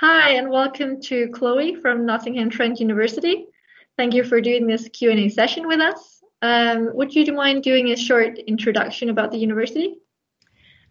Hi, and welcome to Chloe from Nottingham Trent University. Thank you for doing this Q&A session with us. Um, would you mind doing a short introduction about the university?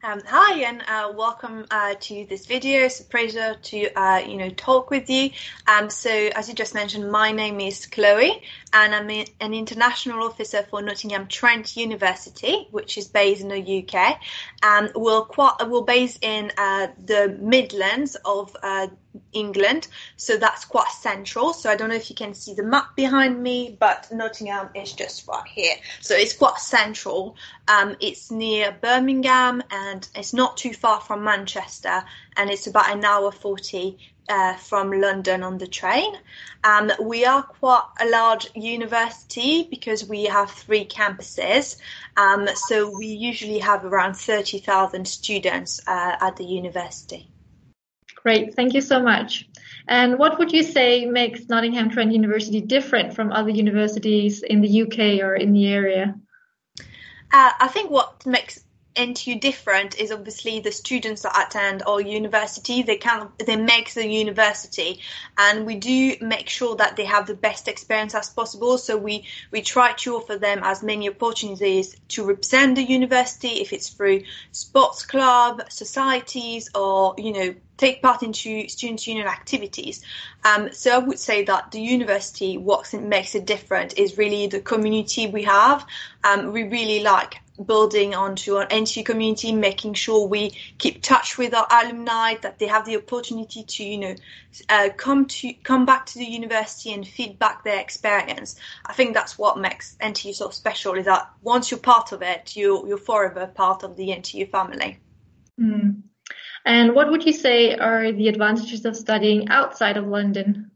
Um, hi and uh, welcome uh, to this video. It's a pleasure to uh, you know talk with you. Um, so as you just mentioned, my name is Chloe, and I'm an international officer for Nottingham Trent University, which is based in the UK, and we're we're based in uh, the Midlands of uh, England, so that's quite central. So I don't know if you can see the map behind me, but Nottingham is just right here. So it's quite central. Um, it's near Birmingham and it's not too far from Manchester, and it's about an hour 40 uh, from London on the train. Um, we are quite a large university because we have three campuses. Um, so we usually have around 30,000 students uh, at the university. Great, thank you so much. And what would you say makes Nottingham Trent University different from other universities in the UK or in the area? Uh, I think what makes NTU different is obviously the students that attend our university. They can they make the university, and we do make sure that they have the best experience as possible. So we we try to offer them as many opportunities to represent the university, if it's through sports club, societies, or you know take part into student union activities. Um, so I would say that the university, what makes it different is really the community we have. Um, we really like building onto our NTU community, making sure we keep touch with our alumni, that they have the opportunity to, you know, uh, come to come back to the university and feedback their experience. I think that's what makes NTU so special. Is that once you're part of it, you you're forever part of the NTU family. Mm. And what would you say are the advantages of studying outside of London?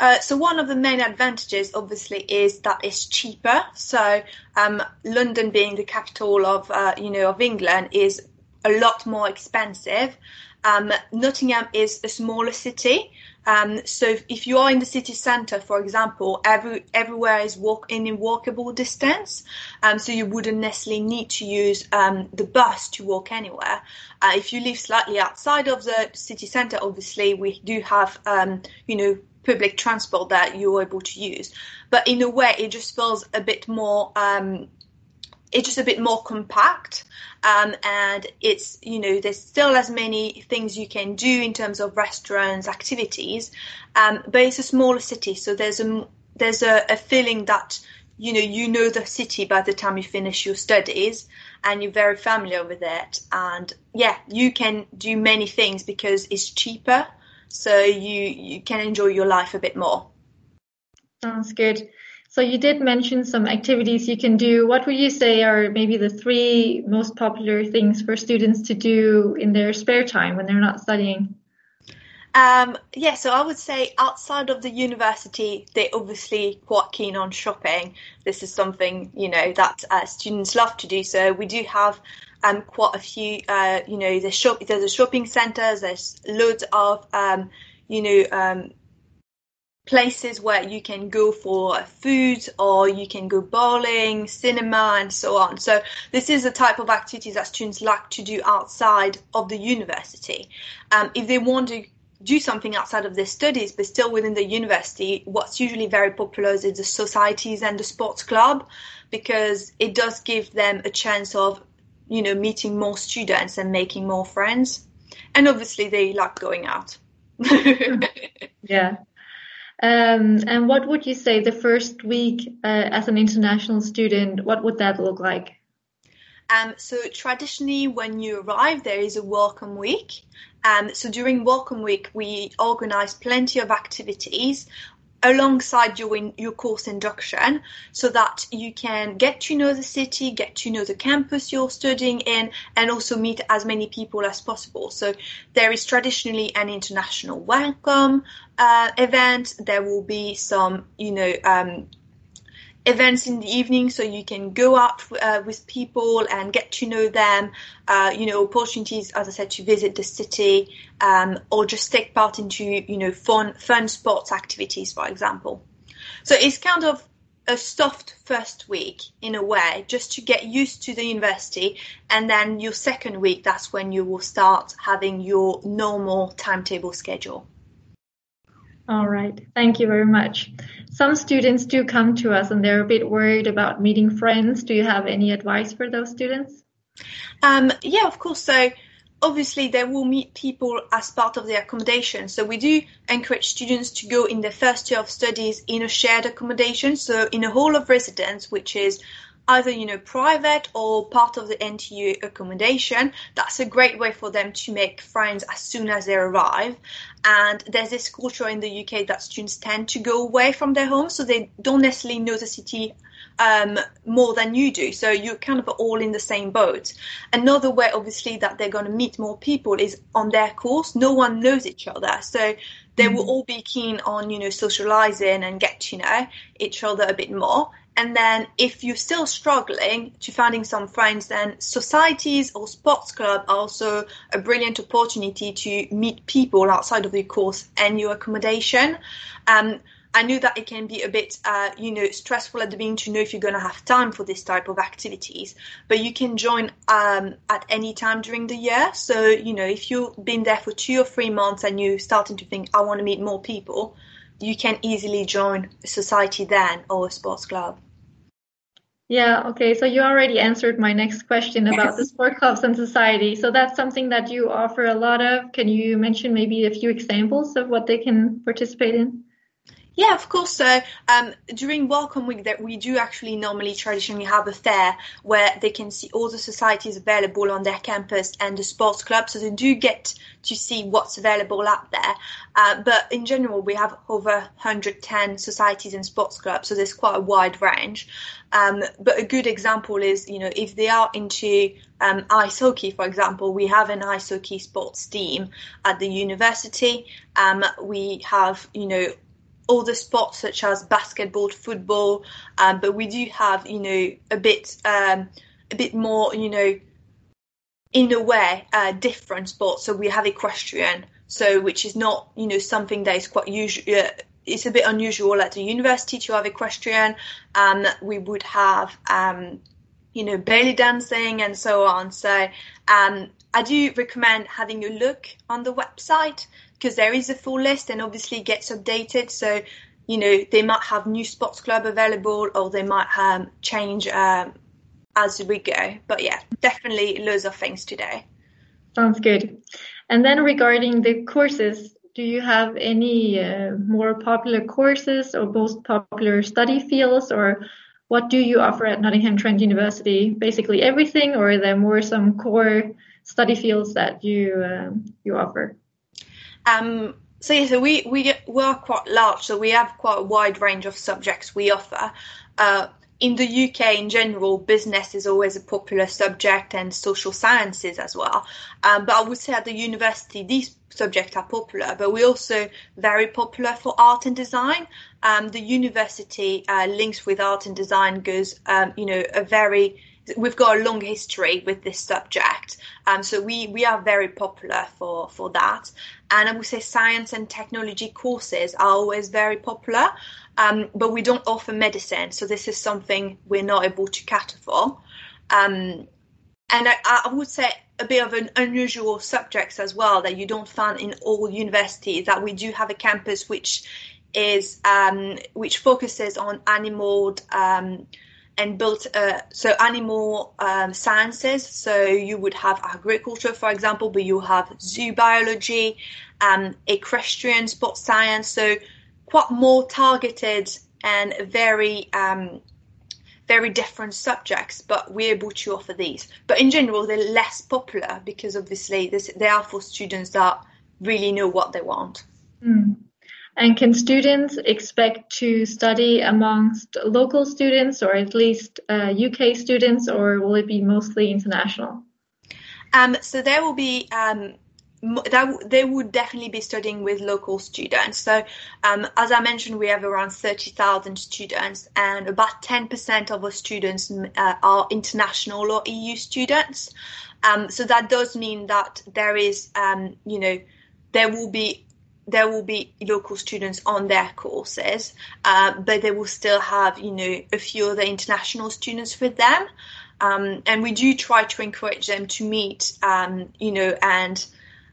Uh, so one of the main advantages, obviously, is that it's cheaper. So um, London, being the capital of uh, you know of England, is a lot more expensive. Um, Nottingham is a smaller city, um, so if you are in the city centre, for example, every everywhere is walk in a walkable distance, um, so you wouldn't necessarily need to use um, the bus to walk anywhere. Uh, if you live slightly outside of the city centre, obviously we do have um, you know public transport that you're able to use. But in a way, it just feels a bit more. Um, it's just a bit more compact, um, and it's you know there's still as many things you can do in terms of restaurants, activities, um, but it's a smaller city, so there's a there's a, a feeling that you know you know the city by the time you finish your studies and you're very familiar with it and yeah you can do many things because it's cheaper so you you can enjoy your life a bit more. Sounds good. So you did mention some activities you can do. What would you say are maybe the three most popular things for students to do in their spare time when they're not studying? Um, yeah, so I would say outside of the university, they're obviously quite keen on shopping. This is something you know that uh, students love to do. So we do have um, quite a few, uh, you know, there's shop, there's a shopping centres, there's loads of, um, you know, um, places where you can go for food or you can go bowling, cinema, and so on. So this is the type of activities that students like to do outside of the university. Um, if they want to do something outside of their studies, but still within the university, what's usually very popular is the societies and the sports club, because it does give them a chance of you know, meeting more students and making more friends. And obviously, they like going out. yeah. Um, and what would you say the first week uh, as an international student? What would that look like? Um, so traditionally, when you arrive, there is a welcome week. Um, so during welcome week, we organize plenty of activities alongside your in, your course induction so that you can get to know the city get to know the campus you're studying in and also meet as many people as possible. So there is traditionally an international welcome uh, event. There will be some you know um, events in the evening so you can go out uh, with people and get to know them uh, you know opportunities as i said to visit the city um, or just take part into you know fun fun sports activities for example so it's kind of a soft first week in a way, just to get used to the university. And then your second week, that's when you will start having your normal timetable schedule. All right. Thank you very much. Some students do come to us and they're a bit worried about meeting friends. Do you have any advice for those students? Um, yeah, of course. So obviously they will meet people as part of their accommodation. So we do encourage students to go in their first year of studies in a shared accommodation. So in a hall of residence, which is either you know private or part of the NTU accommodation. That's a great way for them to make friends as soon as they arrive. And there's this culture in the UK that students tend to go away from their home, so they don't necessarily know the city um, more than you do. So you're kind of all in the same boat. Another way, obviously, that they're going to meet more people is on their course. No one knows each other. So they will mm. all be keen on, you know, socializing and get to know each other a bit more. And then if you're still struggling to finding some friends, then societies or sports club are also a brilliant opportunity to meet people outside of your course and your accommodation. Um, I knew that it can be a bit, uh, you know, stressful at the beginning to know if you're going to have time for this type of activities. But you can join um, at any time during the year. So, you know, if you've been there for two or three months and you're starting to think, I want to meet more people, you can easily join a society then or a sports club. Yeah, okay. So you already answered my next question about the sport clubs and society. So that's something that you offer a lot of. Can you mention maybe a few examples of what they can participate in? Yeah, of course. So um, during Welcome Week, that we do actually normally traditionally have a fair where they can see all the societies available on their campus and the sports club. So they do get to see what's available out there. Uh, but in general, we have over 110 societies and sports clubs, so there's quite a wide range. Um, but a good example is, you know, if they are into um, ice hockey, for example, we have an ice hockey sports team at the university. Um, we have, you know, other sports such as basketball, football, um, but we do have, you know, a bit, um, a bit more, you know, in a way, uh, different sports. So we have equestrian, so which is not, you know, something that is quite usual. Uh, it's a bit unusual at the university to have equestrian. Um, we would have, um, you know, belly dancing and so on. So um, I do recommend having a look on the website because there is a full list and obviously gets updated. So, you know, they might have new sports club available or they might um, change um, as we go. But yeah, definitely loads of things today. Sounds good. And then regarding the courses, do you have any uh, more popular courses or most popular study fields or what do you offer at Nottingham Trent University? Basically everything, or are there more some core study fields that you uh, you offer? Um, so yeah, so we we work quite large, so we have quite a wide range of subjects we offer. Uh, in the UK in general, business is always a popular subject and social sciences as well. Um, but I would say at the university, these subjects are popular, but we're also very popular for art and design. Um, the university uh, links with art and design goes, um, you know, a very we've got a long history with this subject, um, so we we are very popular for for that. And I would say science and technology courses are always very popular, um, but we don't offer medicine, so this is something we're not able to cater for. Um, and I, I, would say a bit of an unusual subjects as well that you don't find in all universities. That we do have a campus which is um, which focuses on animal um, and built uh, so animal um, sciences. So you would have agriculture, for example, but you have zoo biology, um, equestrian sports science. So quite more targeted and very um, very different subjects, but we're able to offer these. But in general, they're less popular because obviously they are for students that really know what they want. Mm. And can students expect to study amongst local students or at least uh, UK students, or will it be mostly international? Um, so there will be. Um, that they would definitely be studying with local students. So, um, as I mentioned, we have around 30,000 students, and about 10% of our students uh, are international or EU students. Um, so that does mean that there is, um, you know, there will be there will be local students on their courses, uh, but they will still have, you know, a few other international students with them. Um, and we do try to encourage them to meet, um, you know, and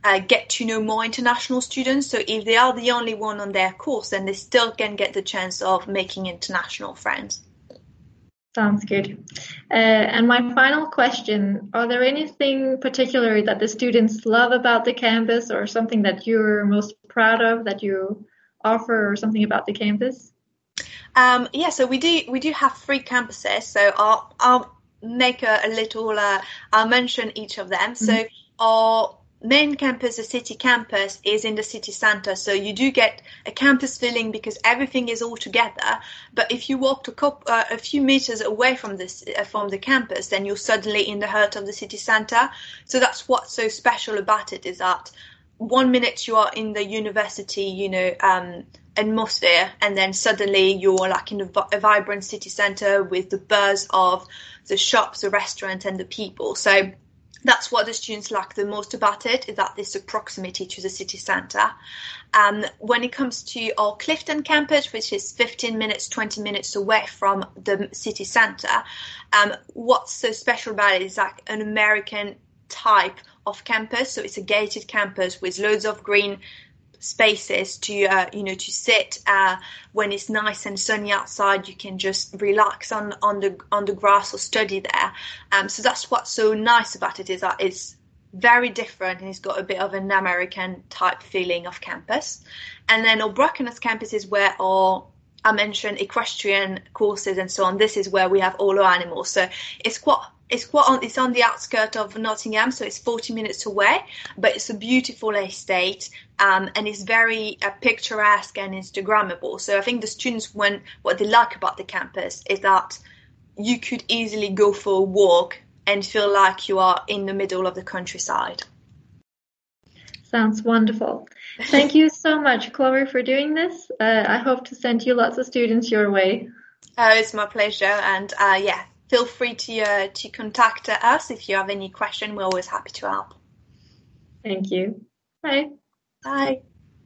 uh, get to know more international students. So if they are the only one on their course, then they still can get the chance of making international friends. Sounds good. Uh, and my final question, are there anything particular that the students love about the campus or something that you're most proud of that you offer or something about the campus? Um, yeah, so we do we do have three campuses. So I'll, I'll make a, a little, uh, I'll mention each of them. Mm-hmm. So our main campus, the city campus, is in the city center. So you do get a campus feeling because everything is all together. But if you walk a, couple, uh, a few meters away from this uh, from the campus, then you're suddenly in the heart of the city center. So that's what's so special about it is that one minute you are in the university, you know, um, atmosphere, and then suddenly you're like in a, a vibrant city center with the buzz of the shops, the restaurant, and the people. So that's what the students like the most about it is that a proximity to the city centre. Um, when it comes to our Clifton campus, which is 15 minutes, 20 minutes away from the city centre, um, what's so special about it is like an American type of campus. So it's a gated campus with loads of green spaces to uh, you know to sit uh, when it's nice and sunny outside you can just relax on on the on the grass or study there um, so that's what's so nice about it is that it's very different and it's got a bit of an American type feeling of campus and then our Brackenhurst campus is where our I mentioned equestrian courses and so on. This is where we have all our animals. So it's quite it's quite on it's on the outskirts of Nottingham, so it's 40 minutes away. But it's a beautiful estate, um, and it's very uh, picturesque and Instagrammable. So I think the students, when what they like about the campus is that you could easily go for a walk and feel like you are in the middle of the countryside. Sounds wonderful. Thank you so much, Chloe, for doing this. Uh, I hope to send you lots of students your way. Oh, it's my pleasure, and uh, yeah, feel free to uh, to contact us if you have any question. We're always happy to help. Thank you. Bye. Bye.